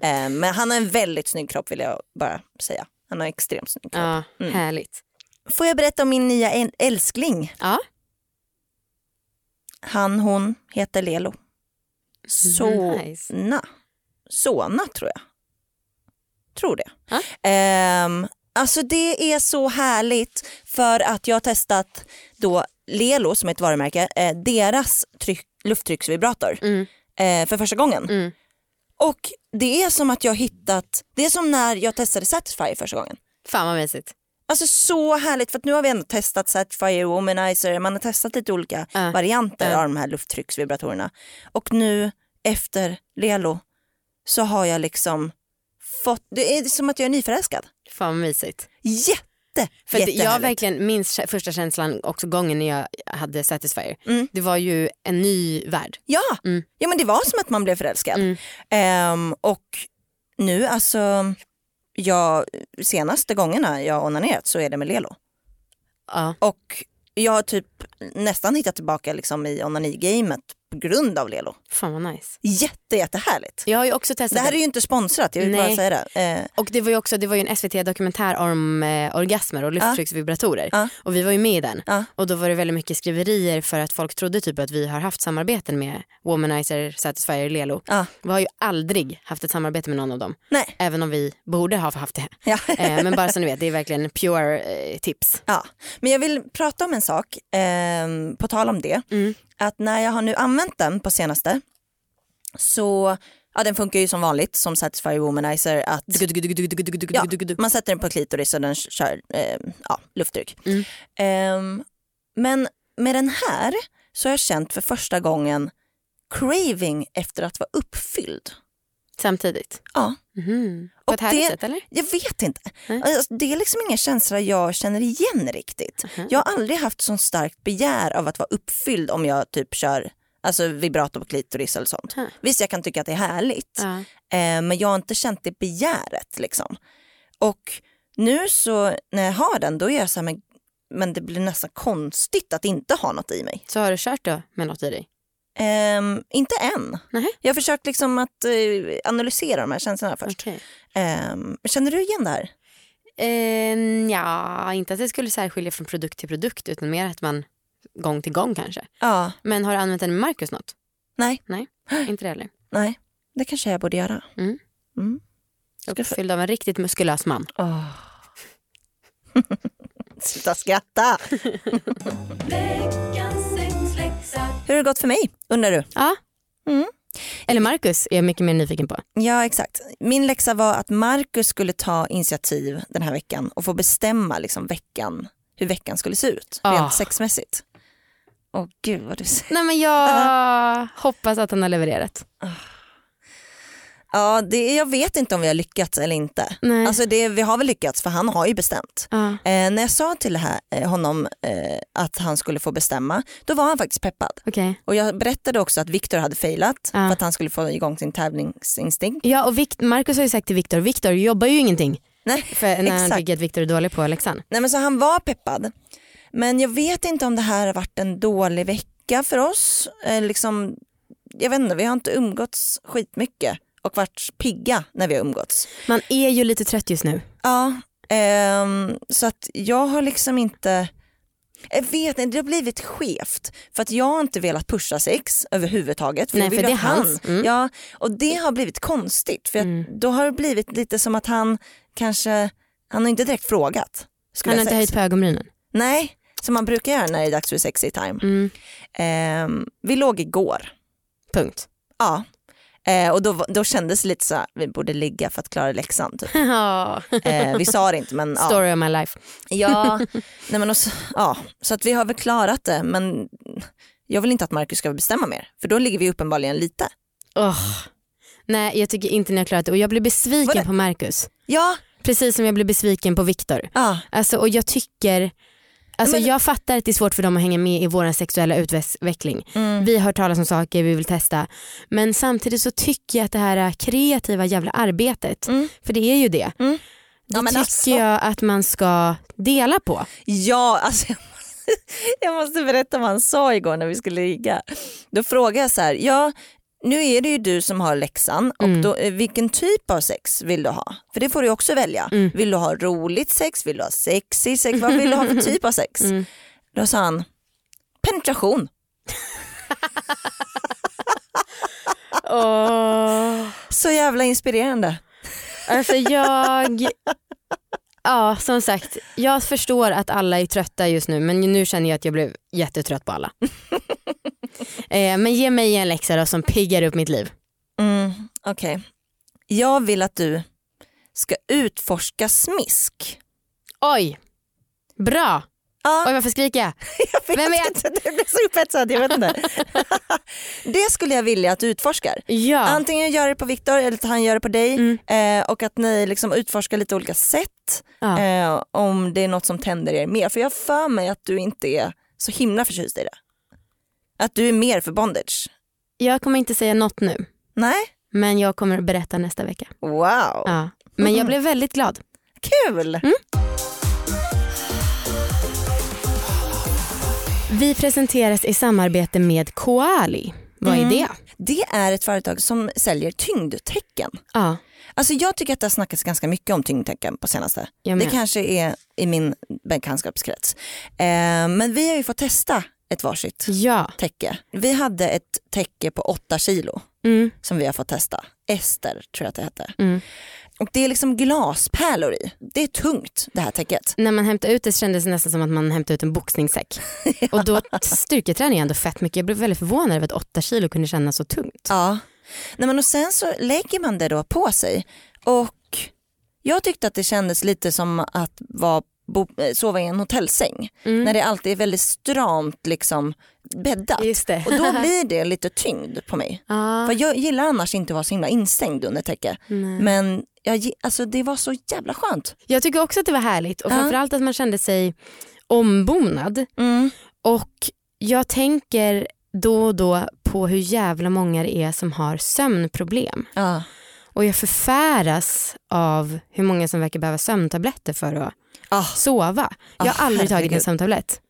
Speaker 4: eh, men han har en väldigt snygg kropp vill jag bara säga. Han har extremt snygg kropp.
Speaker 3: Ja,
Speaker 4: Mm.
Speaker 3: härligt.
Speaker 4: Får jag berätta om min nya äl- älskling?
Speaker 3: Ja.
Speaker 4: Han, hon heter Lelo. Sona.
Speaker 3: Nice.
Speaker 4: Sona tror jag. Tror det.
Speaker 3: Ja.
Speaker 4: Ehm, alltså det är så härligt för att jag har testat då Lelo som är ett varumärke, eh, deras tryck, lufttrycksvibrator
Speaker 3: Mm.
Speaker 4: eh, för första gången.
Speaker 3: Mm.
Speaker 4: Och det är som att jag hittat, det är som när jag testade Satisfyer första gången.
Speaker 3: Fan vad mysigt.
Speaker 4: Alltså så härligt för att nu har vi ändå testat Satisfyer, Womanizer, man har testat lite olika
Speaker 3: Ja.
Speaker 4: varianter
Speaker 3: Ja.
Speaker 4: av de här lufttrycksvibratorerna. Och nu efter Lelo så har jag liksom fått, det är som att jag är nyförälskad.
Speaker 3: Fan mysigt.
Speaker 4: Jätte,
Speaker 3: För jag verkligen minns första känslan också gången när jag hade Satisfyer.
Speaker 4: Mm.
Speaker 3: Det var ju en ny värld.
Speaker 4: Ja.
Speaker 3: Mm.
Speaker 4: ja men det var som att man blev förälskad.
Speaker 3: Mm.
Speaker 4: Ehm, och nu alltså, jag, senaste gångerna jag onanerat så är det med Lelo.
Speaker 3: Ja.
Speaker 4: Och jag har typ nästan hittat tillbaka liksom i onani-gamet grund av Lelo.
Speaker 3: Fan vad nice.
Speaker 4: Jätte, jättehärligt.
Speaker 3: Jag har ju också testat
Speaker 4: Det här är ju inte sponsrat, jag vill
Speaker 3: Nej.
Speaker 4: bara säga det. Eh,
Speaker 3: Och det var ju också det var ju en SVT-dokumentär om eh, orgasmer och lufttrycksvibratorer.
Speaker 4: Ja.
Speaker 3: Och vi var ju med i den.
Speaker 4: Ja.
Speaker 3: Och då var det väldigt mycket skriverier för att folk trodde typ att vi har haft samarbeten med Womanizer, Satisfyer, Lelo.
Speaker 4: ja.
Speaker 3: Vi har ju aldrig haft ett samarbete med någon av dem.
Speaker 4: Nej.
Speaker 3: Även om vi borde ha haft det.
Speaker 4: Ja.
Speaker 3: Eh, men bara så ni vet, det är verkligen pure eh, tips.
Speaker 4: ja. Men jag vill prata om en sak, ehm, på tal om det.
Speaker 3: Mm.
Speaker 4: Att när jag har nu använt den på senaste så, ja den funkar ju som vanligt som Satisfyer Womanizer att Ja, man sätter den på klitoris och den kör eh, ja, lufttryck.
Speaker 3: Mm.
Speaker 4: Ehm, men med den här så har jag känt för första gången craving efter att vara uppfylld.
Speaker 3: Samtidigt.
Speaker 4: Ja.
Speaker 3: Mhm. På
Speaker 4: Och
Speaker 3: ett härligt
Speaker 4: det-
Speaker 3: sätt eller?
Speaker 4: Jag vet inte.
Speaker 3: Nej.
Speaker 4: Alltså, det är liksom ingen känsla jag känner igen riktigt.
Speaker 3: Mhm.
Speaker 4: Jag har aldrig haft så starkt begär av att vara uppfylld om jag typ kör alltså vibrator på klitoris eller sånt.
Speaker 3: Mhm.
Speaker 4: Visst jag kan tycka att det är härligt eh, men jag har inte känt det begäret liksom. Och nu så när jag har den då är jag så här, men, men det blir nästan konstigt att inte ha något i mig.
Speaker 3: Så har du kört då med något i dig?
Speaker 4: Ehm, inte än.
Speaker 3: Nej.
Speaker 4: Jag har försökt liksom att eh, analysera de här känslorna först.
Speaker 3: Okej.
Speaker 4: Ehm, känner du igen det här?
Speaker 3: Eh, ja, inte att det skulle särskilja från produkt till produkt utan mer att man gång till gång kanske.
Speaker 4: Ja,
Speaker 3: Men har du använt den med Marcus något?
Speaker 4: nej.
Speaker 3: Nej, inte det heller.
Speaker 4: Nej, det kanske jag borde göra.
Speaker 3: Mm.
Speaker 4: Mm.
Speaker 3: Uppfylld av en riktigt muskulös man.
Speaker 4: Åh. Sluta skratta. Hur har det gått för mig undrar du?
Speaker 3: Ja.
Speaker 4: Mm.
Speaker 3: Eller Marcus är jag mycket mer nyfiken på.
Speaker 4: Ja exakt. Min läxa var att Marcus skulle ta initiativ den här veckan och få bestämma liksom veckan, hur veckan skulle se ut
Speaker 3: Ah.
Speaker 4: rent sexmässigt. Åh gud vad du säger.
Speaker 3: Nej men jag hoppas att han har levererat.
Speaker 4: Ja, det, jag vet inte om vi har lyckats eller inte.
Speaker 3: Nej.
Speaker 4: Alltså det, vi har väl lyckats för han har ju bestämt.
Speaker 3: Ja.
Speaker 4: Eh, när jag sa till här, eh, honom eh, att han skulle få bestämma, då var han faktiskt peppad.
Speaker 3: Okej.
Speaker 4: Och jag berättade också att Viktor hade failat
Speaker 3: Ja.
Speaker 4: för att han skulle få igång sin tävlingsinstinkt.
Speaker 3: Ja och Vic- Marcus har ju sagt till Viktor, Viktor jobbar ju ingenting.
Speaker 4: Nej,
Speaker 3: För när han
Speaker 4: exakt.
Speaker 3: tycker att Viktor är dålig på läxan.
Speaker 4: Nej men så han var peppad. Men jag vet inte om det här har varit en dålig vecka för oss. Eh, liksom, jag vet inte, vi har inte umgåtts skitmycket och varit pigga när vi har umgåtts.
Speaker 3: Man är ju lite trött just nu.
Speaker 4: Ja, ehm, så att jag har liksom inte jag vet inte, det har blivit skevt för att jag har inte velat pusha sex överhuvudtaget. För
Speaker 3: Nej, för det är hans. Mm.
Speaker 4: Ja, och det har blivit konstigt för
Speaker 3: Mm.
Speaker 4: då har det blivit lite som att han kanske, han har inte direkt frågat.
Speaker 3: Han har inte höjt på ögonbrynen.
Speaker 4: Nej, som man brukar göra när det är dags för sexy time.
Speaker 3: Mm.
Speaker 4: Ehm, vi låg igår.
Speaker 3: Punkt.
Speaker 4: Ja. Eh, och då, då kändes det lite så här, vi borde ligga för att klara läxan. Typ. Eh, vi sa det inte men ja.
Speaker 3: Story of my life.
Speaker 4: Ja, nej, men också, ja, så att vi har väl klarat det men jag vill inte att Marcus ska bestämma mer för då ligger vi uppenbarligen lite.
Speaker 3: Åh. Nej jag tycker inte ni har klarat det och jag blir besviken på Marcus.
Speaker 4: Ja,
Speaker 3: Precis som jag blir besviken på Viktor.
Speaker 4: ja,
Speaker 3: Alltså, och jag tycker, alltså,
Speaker 4: Men-
Speaker 3: jag fattar att det är svårt för dem att hänga med i vår sexuella utveckling.
Speaker 4: mm,
Speaker 3: Vi har hört talas om saker vi vill testa. Men samtidigt så tycker jag att det här kreativa jävla arbetet,
Speaker 4: Mm.
Speaker 3: för det är ju det.
Speaker 4: Mm.
Speaker 3: Det
Speaker 4: Ja,
Speaker 3: tycker
Speaker 4: alltså.
Speaker 3: jag att man ska dela på.
Speaker 4: ja alltså, Jag måste berätta vad han sa igår när vi skulle ligga. Då frågade jag så här, ja nu är det ju du som har läxan och
Speaker 3: Mm.
Speaker 4: då, eh, vilken typ av sex vill du ha? För det får du också välja.
Speaker 3: Mm.
Speaker 4: Vill du ha roligt sex, vill du ha sexy sex, vad vill du ha för typ av sex?
Speaker 3: Mm.
Speaker 4: Då sa han penetration.
Speaker 3: Åh.
Speaker 4: Så jävla inspirerande.
Speaker 3: Alltså jag... Ja, som sagt, jag förstår att alla är trötta just nu men nu känner jag att jag blev jättetrött på alla. eh, men ge mig en läxa då som piggar upp mitt liv.
Speaker 4: Mm, Okej. Jag vill att du ska utforska smisk.
Speaker 3: Oj, bra.
Speaker 4: Ja.
Speaker 3: Oj varför skriker jag?
Speaker 4: Jag
Speaker 3: Vem vet?
Speaker 4: inte, det blir så upphetsad. Jag vet inte. det skulle jag vilja att du utforskar.
Speaker 3: Ja.
Speaker 4: Antingen gör det på Viktor eller att han gör det på dig
Speaker 3: Mm.
Speaker 4: eh, och att ni liksom utforskar lite olika sätt
Speaker 3: Ja.
Speaker 4: eh, om det är något som tänder er mer. För jag har för mig att du inte är så himla förtjust i det. Att du är mer för bondage.
Speaker 3: Jag kommer inte säga något nu
Speaker 4: Nej?
Speaker 3: men jag kommer berätta nästa vecka.
Speaker 4: Wow,
Speaker 3: Ja. Men jag blev väldigt glad.
Speaker 4: kul!
Speaker 3: Mm. Vi presenteras i samarbete med Koali. Vad är
Speaker 4: Mm.
Speaker 3: det?
Speaker 4: Det är ett företag som säljer tyngdtecken.
Speaker 3: Ja,
Speaker 4: Alltså jag tycker att det har snackats ganska mycket om tyngdtecken på senaste. Det kanske är i min bekantskapskrets. Eh, men vi har ju fått testa ett varsitt
Speaker 3: Ja.
Speaker 4: täcke. Vi hade ett täcke på 8 kilo
Speaker 3: Mm.
Speaker 4: som vi har fått testa. Ester tror jag att det hette.
Speaker 3: Mm.
Speaker 4: Och det är liksom glaspärlor i. Det är tungt det här täcket.
Speaker 3: När man hämtade ut det kändes det nästan som att man hämtade ut en boxningssäck. Och då styrketränar jag ändå fett mycket. Jag blev väldigt förvånad över att 8 kilo kunde kännas så tungt.
Speaker 4: Ja. Nej, men och sen så lägger man det då på sig och jag tyckte att det kändes lite som att vara bo, eh, sova i en hotellsäng.
Speaker 3: Mm.
Speaker 4: När det alltid är väldigt stramt liksom bäddat. Och då blir det lite tyngd på mig.
Speaker 3: Ja.
Speaker 4: För jag gillar annars inte att vara så himla instängd under täcke. Men jag, alltså, det var så jävla skönt.
Speaker 3: Jag tycker också att det var härligt och framförallt att man kände sig ombonad.
Speaker 4: Mm.
Speaker 3: Och jag tänker då och då på hur jävla många det är som har sömnproblem.
Speaker 4: Ja.
Speaker 3: Och jag förfäras av hur många som verkar behöva sömntabletter för att
Speaker 4: Ah.
Speaker 3: sova. Jag har
Speaker 4: Ah,
Speaker 3: aldrig tagit en sömntablett.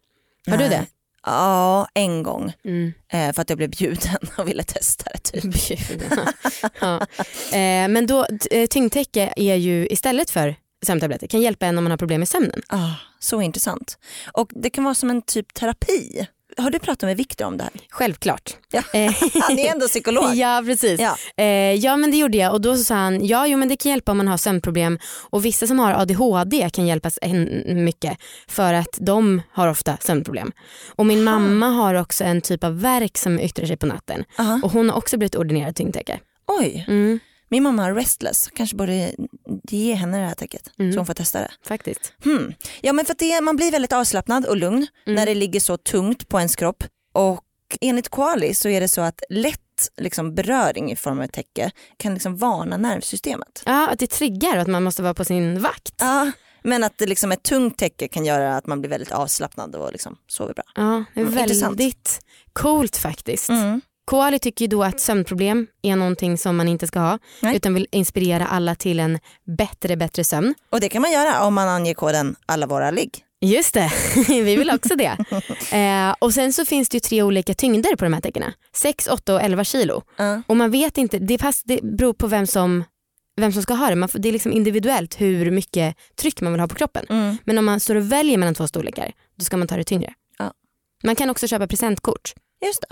Speaker 3: Har du
Speaker 4: Nej.
Speaker 3: det?
Speaker 4: Ja, en gång.
Speaker 3: Mm.
Speaker 4: Eh, för att jag blev bjuden och ville testa det. Typ.
Speaker 3: ja. eh, men då, eh, tyngdtäcke är ju istället för sömntabletter, kan hjälpa en om man har problem med sömnen.
Speaker 4: Ah, så intressant. Och det kan vara som en typ terapi. Har du pratat med Viktor om det här?
Speaker 3: Självklart.
Speaker 4: Ja.
Speaker 3: Eh,
Speaker 4: Han är ändå psykolog.
Speaker 3: ja precis.
Speaker 4: Ja.
Speaker 3: Eh, ja men det gjorde jag och då sa han ja jo men det kan hjälpa om man har sömnproblem och vissa som har ADHD kan hjälpas mycket för att de har ofta sömnproblem. Och min mamma har också en typ av verk som yttrar sig på natten
Speaker 4: Aha.
Speaker 3: och hon har också blivit ordinerad tyngdtäcke.
Speaker 4: Oj,
Speaker 3: Mm,
Speaker 4: min mamma har restless. Kanske borde ge henne det här täcket
Speaker 3: Mm.
Speaker 4: så hon får testa det.
Speaker 3: faktiskt.
Speaker 4: Hmm. Ja men för det, man blir väldigt avslappnad och lugn
Speaker 3: Mm.
Speaker 4: när det ligger så tungt på ens kropp. Och enligt Quali så är det så att lätt liksom, beröring i form av ett täcke kan liksom varna nervsystemet.
Speaker 3: Ja att det triggar och att man måste vara på sin vakt.
Speaker 4: Ja, men att det liksom ett tungt täcke kan göra att man blir väldigt avslappnad och liksom sover bra.
Speaker 3: Ja, det är
Speaker 4: Mm, intressant.
Speaker 3: väldigt coolt faktiskt.
Speaker 4: Mm.
Speaker 3: Koali tycker ju då att sömnproblem är någonting som man inte ska ha
Speaker 4: Nej.
Speaker 3: utan vill inspirera alla till en bättre, bättre sömn.
Speaker 4: Och det kan man göra om man anger koden alla våra ligg.
Speaker 3: Just det, vi vill också det. Eh, och sen så finns det ju tre olika tyngder på de här täckena. 6, 8 och 11 kilo.
Speaker 4: Ja.
Speaker 3: Och man vet inte, det, pass, det beror på vem som, vem som ska ha det. Man det är liksom individuellt hur mycket tryck man vill ha på kroppen.
Speaker 4: Mm.
Speaker 3: Men om man står och väljer mellan två storlekar då ska man ta det tyngre.
Speaker 4: Ja.
Speaker 3: Man kan också köpa presentkort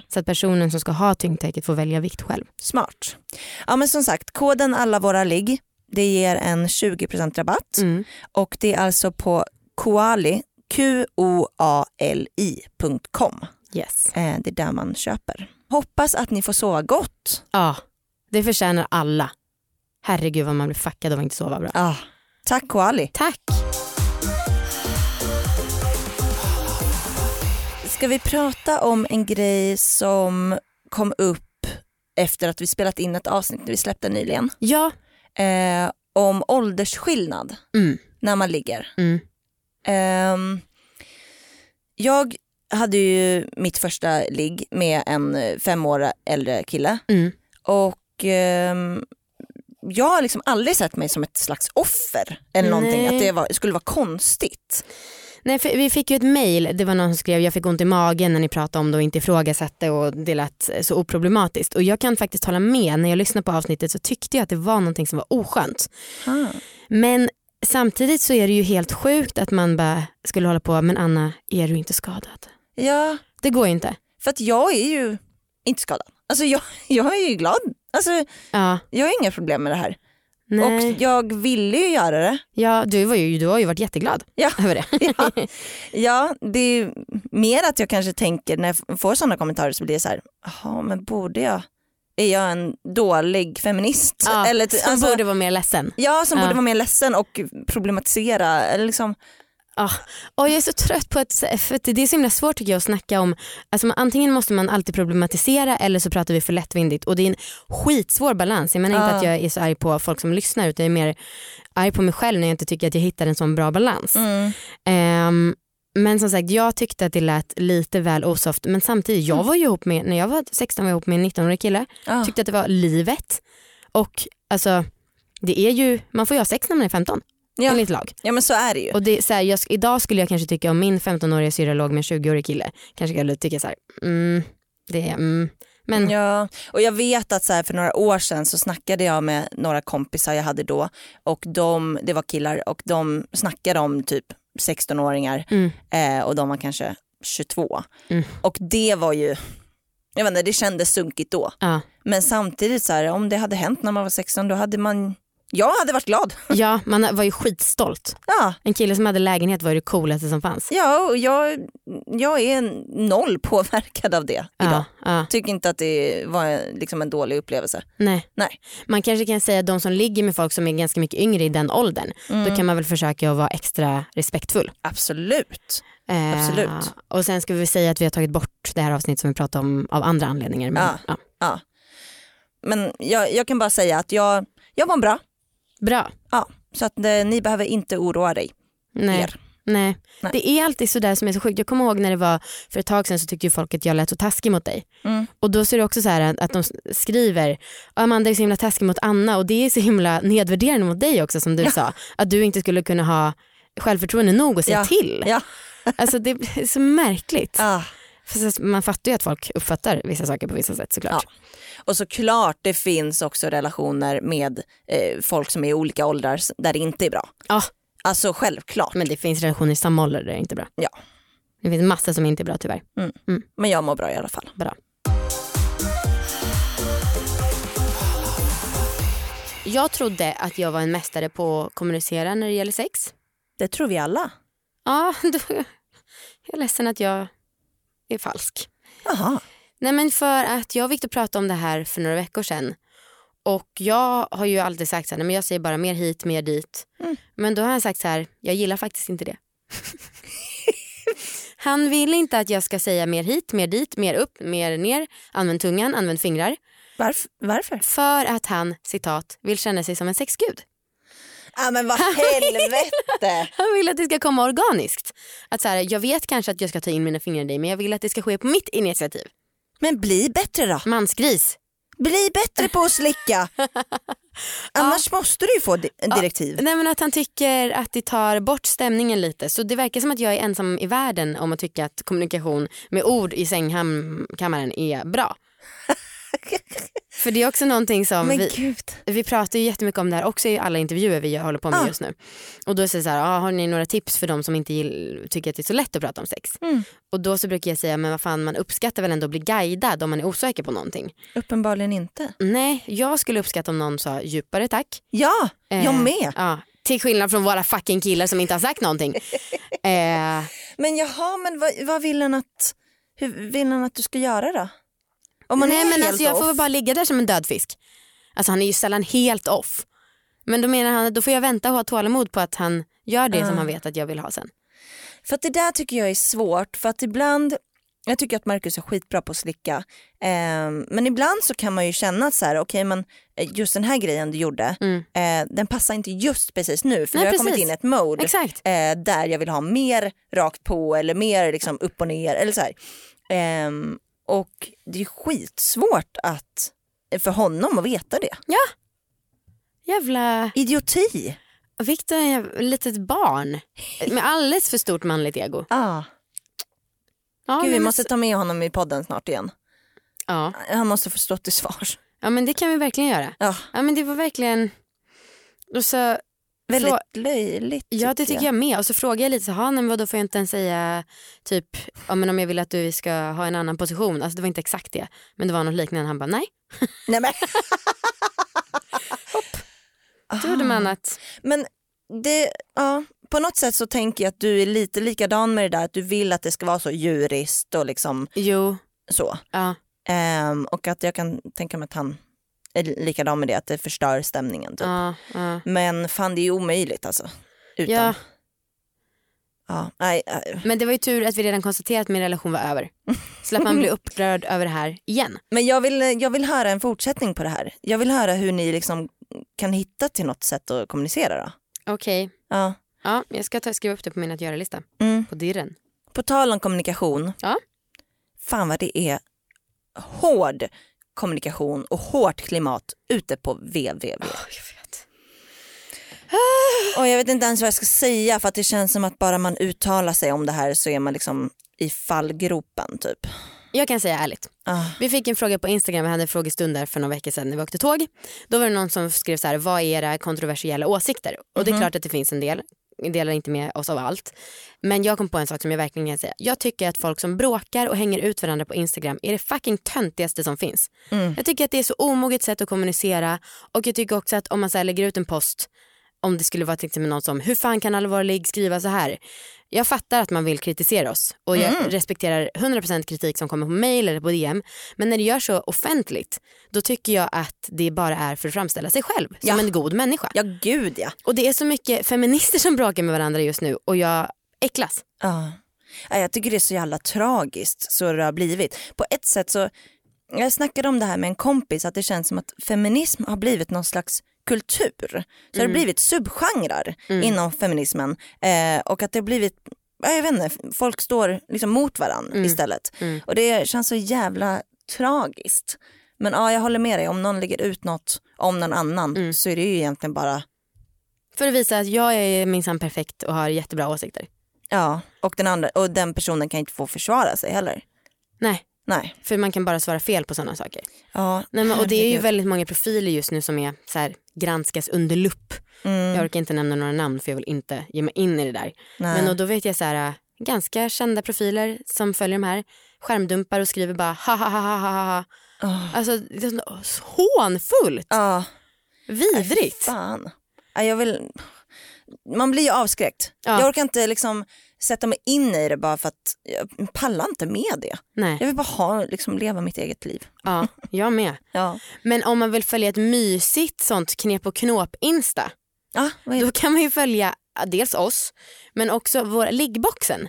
Speaker 3: så att personen som ska ha tyngdtäcket får välja vikt själv.
Speaker 4: smart. Ja men som sagt, koden alla våra ligg det ger en 20% rabatt
Speaker 3: Mm.
Speaker 4: och det är alltså på koali, Q-O-A-L-I.com.
Speaker 3: Yes.
Speaker 4: Eh, det är där man köper. Hoppas att ni får sova gott.
Speaker 3: Ja, det förtjänar alla. Herregud vad man blir fuckad av att inte sova bra.
Speaker 4: Ah, tack koali.
Speaker 3: Tack.
Speaker 4: Ska vi prata om en grej som kom upp efter att vi spelat in ett avsnitt vi släppte nyligen.
Speaker 3: Ja.
Speaker 4: Eh, om åldersskillnad
Speaker 3: Mm.
Speaker 4: när man ligger.
Speaker 3: Mm.
Speaker 4: Ehm, jag hade ju mitt första ligg med en eh, fem år äldre kille
Speaker 3: Mm.
Speaker 4: och ehm, jag har liksom aldrig sett mig som ett slags offer eller någonting,
Speaker 3: Nej.
Speaker 4: att det var, skulle vara konstigt.
Speaker 3: Nej, vi fick ju ett mail, det var någon som skrev jag fick ont i magen när ni pratade om det och inte ifrågasatte och det lät så oproblematiskt. Och jag kan faktiskt hålla med, när jag lyssnade på avsnittet så tyckte jag att det var någonting som var oskönt. Men samtidigt så är det ju helt sjukt att man bara skulle hålla på, men Anna är du inte skadad?
Speaker 4: Ja,
Speaker 3: Det går ju inte.
Speaker 4: för att jag är ju inte skadad. Alltså jag, jag är ju glad. Alltså
Speaker 3: Ja,
Speaker 4: jag har inga problem med det här.
Speaker 3: Nej.
Speaker 4: Och jag ville ju göra det.
Speaker 3: Ja, du, var ju, du har ju varit jätteglad
Speaker 4: Ja.
Speaker 3: över det.
Speaker 4: Ja, ja, det är mer att jag kanske tänker när jag får sådana kommentarer så blir det så här, jaha men borde jag, är jag en dålig feminist?
Speaker 3: Ja,
Speaker 4: Eller,
Speaker 3: som
Speaker 4: alltså,
Speaker 3: borde vara mer ledsen.
Speaker 4: Ja, som
Speaker 3: Ja.
Speaker 4: borde vara mer ledsen och problematisera. Eller liksom,
Speaker 3: Ah, och jag är så trött på att, för att det är så himla svårt tycker jag att snacka om, alltså man, antingen måste man alltid problematisera eller så pratar vi för lättvindigt och det är en skitsvår balans. Jag menar inte
Speaker 4: Ja.
Speaker 3: att jag är så arg på folk som lyssnar utan jag är mer arg på mig själv när jag inte tycker att jag hittar en sån bra balans.
Speaker 4: mm.
Speaker 3: Ehm, men som sagt jag tyckte att det lät lite väl osoft men samtidigt jag var ju ihop med, när jag var 16 var jag ihop med en 19-årig kille,
Speaker 4: ja.
Speaker 3: tyckte att det var livet och alltså det är ju, man får ju ha sex när man är 15
Speaker 4: Ja.
Speaker 3: enligt lag.
Speaker 4: ja men så är det ju.
Speaker 3: Och det, så här, jag, idag skulle jag kanske tycka om min 15-åriga syrra låg med en 20-årig kille. Kanske skulle jag tycka så här, mm, det är, mm. Men
Speaker 4: Ja, och jag vet att så här, för några år sedan så snackade jag med några kompisar jag hade då och de, det var killar och de snackade om typ 16-åringar
Speaker 3: Mm.
Speaker 4: eh, och de var kanske 22.
Speaker 3: Mm.
Speaker 4: Och det var ju, jag vet inte, det kändes sunkigt då.
Speaker 3: ja.
Speaker 4: Men samtidigt så här, om det hade hänt när man var 16 då hade man, jag hade varit glad.
Speaker 3: ja, man var ju skitstolt.
Speaker 4: Ja,
Speaker 3: En kille som hade lägenhet var ju det coolaste som fanns.
Speaker 4: ja och jag, jag är noll påverkad av det idag.
Speaker 3: Ja, ja,
Speaker 4: Tycker inte att det var liksom en dålig upplevelse.
Speaker 3: nej.
Speaker 4: Nej.
Speaker 3: Man kanske kan säga att de som ligger med folk som är ganska mycket yngre i den åldern,
Speaker 4: Mm.
Speaker 3: då kan man väl försöka att vara extra respektfull.
Speaker 4: Absolut.
Speaker 3: Eh,
Speaker 4: Absolut.
Speaker 3: Och sen ska vi säga att vi har tagit bort det här avsnittet som vi pratade om av andra anledningar. Men,
Speaker 4: Ja.
Speaker 3: ja.
Speaker 4: Ja. Men jag, jag kan bara säga att jag, jag var bra.
Speaker 3: Bra.
Speaker 4: Ja. Så att eh, ni behöver inte oroa dig.
Speaker 3: Nej.
Speaker 4: Er.
Speaker 3: Nej.
Speaker 4: Nej.
Speaker 3: Det är alltid sådär som är så sjukt. Jag kommer ihåg när det var för ett tag sedan så tyckte ju folk att jag lät så taskig mot dig.
Speaker 4: Mm.
Speaker 3: Och då så är det också så här att de skriver Amanda är så himla taskig mot Anna och det är så himla nedvärderande mot dig också som du sa. Att du inte skulle kunna ha självförtroende nog att säga
Speaker 4: Ja.
Speaker 3: till.
Speaker 4: Ja.
Speaker 3: Alltså det är så märkligt.
Speaker 4: Ah.
Speaker 3: Så- man fattar ju att folk uppfattar vissa saker på vissa sätt såklart.
Speaker 4: Ja. Och såklart det finns också relationer med eh, folk som är i olika åldrar där det inte är bra.
Speaker 3: Ja.
Speaker 4: Alltså självklart. Men,
Speaker 3: Men det finns relationer i samma ålder där det är inte är bra.
Speaker 4: Ja.
Speaker 3: Det finns massor som inte är bra tyvärr.
Speaker 4: jag mår bra i alla fall.
Speaker 3: Bra. Jag trodde att jag var en mästare på att kommunicera när det gäller sex.
Speaker 4: Det tror vi alla.
Speaker 3: Ja, då, jag är ledsen att jag är falsk.
Speaker 4: Jaha.
Speaker 3: Nej men för att jag och Victor pratade om det här för några veckor sedan. Och jag har ju alltid sagt så här, men jag säger bara mer hit, mer dit.
Speaker 4: Mm.
Speaker 3: Men då har han sagt så här, jag gillar faktiskt inte det. han vill inte att jag ska säga mer hit, mer dit, mer upp, mer ner. Använd tungan, använd fingrar.
Speaker 4: Varf- varför?
Speaker 3: För att han, citat, vill känna sig som en sexgud.
Speaker 4: Ja men vad helvete.
Speaker 3: Han vill att det ska komma organiskt. Att så här, jag vet kanske att jag ska ta in mina fingrar i dig men jag vill att det ska ske på mitt initiativ.
Speaker 4: Men bli bättre då.
Speaker 3: Mansgris.
Speaker 4: Bli bättre på att slicka. Annars måste du ju få di- direktiv.
Speaker 3: Nej men att han tycker att det tar bort stämningen lite. Så det verkar som att jag är ensam i världen om att tycka att kommunikation med ord i sängkammaren är bra. För det är också någonting som
Speaker 4: Men
Speaker 3: vi,
Speaker 4: gud.
Speaker 3: vi pratar ju jättemycket om det här också i alla intervjuer vi håller på med
Speaker 4: Ja.
Speaker 3: just nu. Och då säger jag så här, ah, har ni några tips för de som inte gill, tycker att det är så lätt att prata om sex?
Speaker 4: Mm.
Speaker 3: Och då så brukar jag säga, men vad fan man uppskattar väl ändå att bli guidad om man är osäker på någonting.
Speaker 4: Uppenbarligen inte.
Speaker 3: Nej, jag skulle uppskatta om någon sa djupare tack.
Speaker 4: Ja, jag
Speaker 3: Eh,
Speaker 4: med.
Speaker 3: Ja, till skillnad från våra fucking killar som inte har sagt någonting. eh,
Speaker 4: Men jaha, men vad, vad vill han att, hur vill han att du ska göra då? Om man
Speaker 3: nej
Speaker 4: är
Speaker 3: men
Speaker 4: helt
Speaker 3: alltså jag får väl bara ligga där som en död fisk. Alltså han är ju sällan helt off. Men då menar han att då får jag vänta och ha tålamod på att han gör det som
Speaker 4: Ah.
Speaker 3: han vet att jag vill ha sen.
Speaker 4: För att det där tycker jag är svårt för att ibland, jag tycker att Marcus är skitbra på att slicka. Ehm, men ibland så kan man ju känna att så här, okej men eh, just den här grejen du gjorde,
Speaker 3: Mm.
Speaker 4: eh, den passar inte just precis nu för
Speaker 3: Nej,
Speaker 4: nu har jag kommit
Speaker 3: precis.
Speaker 4: in i ett mode eh, där jag vill ha mer rakt på eller mer liksom upp och ner eller så här. Och det är skitsvårt att, för honom att veta det.
Speaker 3: Jävla...
Speaker 4: Idioti.
Speaker 3: Victor är ett litet barn med alldeles för stort manligt ego.
Speaker 4: Ah.
Speaker 3: Ja,
Speaker 4: Gud, vi måste ta med honom i podden snart igen.
Speaker 3: ja.
Speaker 4: Han måste få stå till svars.
Speaker 3: ja men det kan vi verkligen göra.
Speaker 4: Ja,
Speaker 3: Ja men det var verkligen... Och så,
Speaker 4: väldigt
Speaker 3: Frå-
Speaker 4: löjligt.
Speaker 3: ja det tycker jag med. Och så frågade jag lite så, "Ha, nej, men vadå får jag inte ens säga typ ja, men om jag vill att du ska ha en annan position. Alltså det var inte exakt det. Men det var något liknande. Han bara nej.
Speaker 4: Nej, men,
Speaker 3: Då gjorde man att
Speaker 4: men det, ja, på något sätt så tänker jag att du är lite likadan med det där att du vill att det ska vara så djuriskt och liksom
Speaker 3: jo,
Speaker 4: så.
Speaker 3: ja.
Speaker 4: Ehm, och att jag kan tänka mig att han är likadan med det, att det förstör stämningen. Typ.
Speaker 3: ja, ja.
Speaker 4: Men fan det är ju omöjligt alltså. Utan.
Speaker 3: Ja.
Speaker 4: Ja, nej, äh.
Speaker 3: Men det var ju tur att vi redan konstaterat att min relation var över. Slapp man bli upprörd över det här igen.
Speaker 4: Men jag vill, jag vill höra en fortsättning på det här. Jag vill höra hur ni liksom kan hitta till något sätt att kommunicera då.
Speaker 3: Okej,
Speaker 4: Ja.
Speaker 3: ja, jag ska ta, skriva upp det på min att göra-lista.
Speaker 4: Mm.
Speaker 3: På dirren.
Speaker 4: På tal om kommunikation.
Speaker 3: Ja.
Speaker 4: Fan vad det är hård kommunikation och hårt klimat ute på www.
Speaker 3: jag vet.
Speaker 4: Och jag vet inte ens vad jag ska säga för att det känns som att bara man uttalar sig om det här så är man liksom i fallgropen typ.
Speaker 3: Jag kan säga ärligt.
Speaker 4: Ah.
Speaker 3: Vi fick en fråga på Instagram, vi hade en frågestund där för några veckor sedan när vi åkte tåg. Då var det någon som skrev så här, vad är era kontroversiella åsikter? Och det är klart att det finns en del, delar inte med oss av allt. Men jag kom på en sak som jag verkligen kan säga. Jag tycker att folk som bråkar och hänger ut varandra på Instagram är det fucking töntigaste som finns. Jag tycker att det är så omoget sätt att kommunicera och jag tycker också att om man så lägger ut en post om det skulle vara till exempel någon som, hur fan kan allvarlig skriva så här? Jag fattar att man vill kritisera oss och jag respekterar 100% kritik som kommer på mail eller på DM. Men när det görs så offentligt, då tycker jag att det bara är för att framställa sig själv som
Speaker 4: Ja.
Speaker 3: en god människa.
Speaker 4: Ja gud ja.
Speaker 3: Och det är så mycket feminister som bråkar med varandra just nu och jag äcklas.
Speaker 4: Ja. Ja, Jag tycker det är så jävla tragiskt så det har blivit. På ett sätt så, jag snackade om det här med en kompis att det känns som att feminism har blivit någon slags kultur. Så det har blivit subgenrer inom feminismen eh, och att det har blivit ja, jag vet inte, folk står liksom mot varandra istället. Och det känns så jävla tragiskt. Men ja, jag håller med dig, om någon lägger ut något om någon annan så är det ju egentligen bara,
Speaker 3: För att visa att jag är minsann perfekt och har jättebra åsikter.
Speaker 4: ja, och den, andra, och den personen kan inte få försvara sig heller.
Speaker 3: Nej,
Speaker 4: Nej.
Speaker 3: för man kan bara svara fel på sådana saker.
Speaker 4: Ja,
Speaker 3: Nej, men, och det är ju väldigt många profiler just nu som är så här, granskas under lupp.
Speaker 4: Mm.
Speaker 3: Jag orkar inte nämna några namn för jag vill inte ge mig in i det där.
Speaker 4: Nej.
Speaker 3: Men och då vet jag så här, äh, ganska kända profiler som följer de här skärmdumpar och skriver bara ha ha ha ha ha.
Speaker 4: Åh.
Speaker 3: Alltså det är så hånfullt,
Speaker 4: Ja,
Speaker 3: vidrigt.
Speaker 4: fan. Ja, jag vill... Man blir ju avskräckt.
Speaker 3: Ja.
Speaker 4: Jag orkar inte liksom sätta mig in i det bara för att jag pallar inte med det.
Speaker 3: Nej,
Speaker 4: Jag vill bara ha, liksom, leva mitt eget liv.
Speaker 3: ja, jag med.
Speaker 4: Ja,
Speaker 3: Men om man vill följa ett mysigt sånt knep och knåp-insta
Speaker 4: ja
Speaker 3: då kan man ju följa ja, dels oss men också vår liggboxen.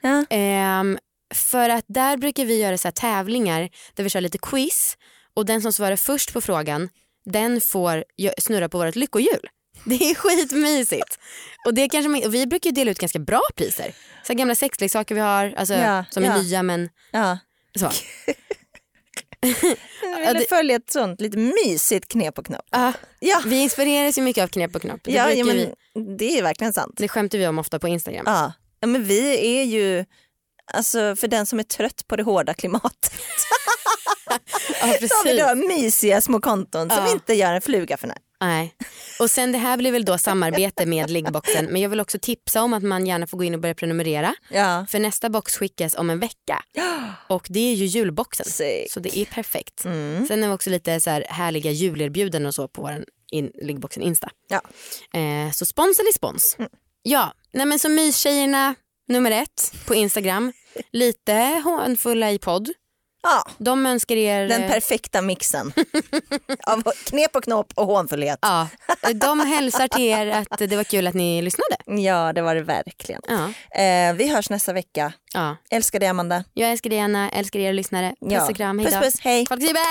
Speaker 4: Ja.
Speaker 3: Ehm, för att där brukar vi göra så tävlingar där vi kör lite quiz och den som svarar först på frågan den får snurra på vårt lyckohjul. Det är skitmysigt. Och, det kanske, man- och vi brukar ju dela ut ganska bra priser. Så gamla sexleksaker vi har, alltså,
Speaker 4: Ja,
Speaker 3: som är
Speaker 4: ja.
Speaker 3: nya men
Speaker 4: Ja.
Speaker 3: så.
Speaker 4: Jag ville följa ett sånt lite mysigt knep och knopp.
Speaker 3: Ja,
Speaker 4: Ja,
Speaker 3: vi inspireras ju mycket av knep och knopp. Det,
Speaker 4: ja, ja
Speaker 3: vi,
Speaker 4: men det är verkligen sant.
Speaker 3: det skämtar vi om ofta på Instagram.
Speaker 4: Ja. ja, men vi är ju, alltså för den som är trött på det hårda klimatet.
Speaker 3: Ja,
Speaker 4: Så har vi
Speaker 3: precis.
Speaker 4: då mysiga små konton som inte gör en fluga för när.
Speaker 3: Nej. Och sen det här blir väl då samarbete med liggboxen men jag vill också tipsa om att man gärna får gå in och börja prenumerera.
Speaker 4: Ja.
Speaker 3: För nästa box skickas om en vecka och det är ju julboxen.
Speaker 4: Sick.
Speaker 3: Så det är perfekt.
Speaker 4: Mm.
Speaker 3: Sen har vi också lite så här härliga julerbjudanden och så på vår in, liggboxen Insta.
Speaker 4: Ja.
Speaker 3: Eh, så spons eller spons. Ja, nej men så mystjejerna nummer ett på Instagram. Lite hånfulla i podd.
Speaker 4: Ja,
Speaker 3: De önskar er...
Speaker 4: den
Speaker 3: eh,
Speaker 4: perfekta mixen av knep och knopp och hånfullhet.
Speaker 3: Ja, de hälsar till er att det var kul att ni lyssnade.
Speaker 4: Ja, det var det verkligen.
Speaker 3: Ja,
Speaker 4: Eh, vi hörs nästa vecka.
Speaker 3: ja.
Speaker 4: Älskar dig Amanda.
Speaker 3: Jag älskar dig Anna, älskar er lyssnare. Puss
Speaker 4: Ja.
Speaker 3: och kram, hejdå.
Speaker 4: Puss puss, hej.
Speaker 3: Folkjubel!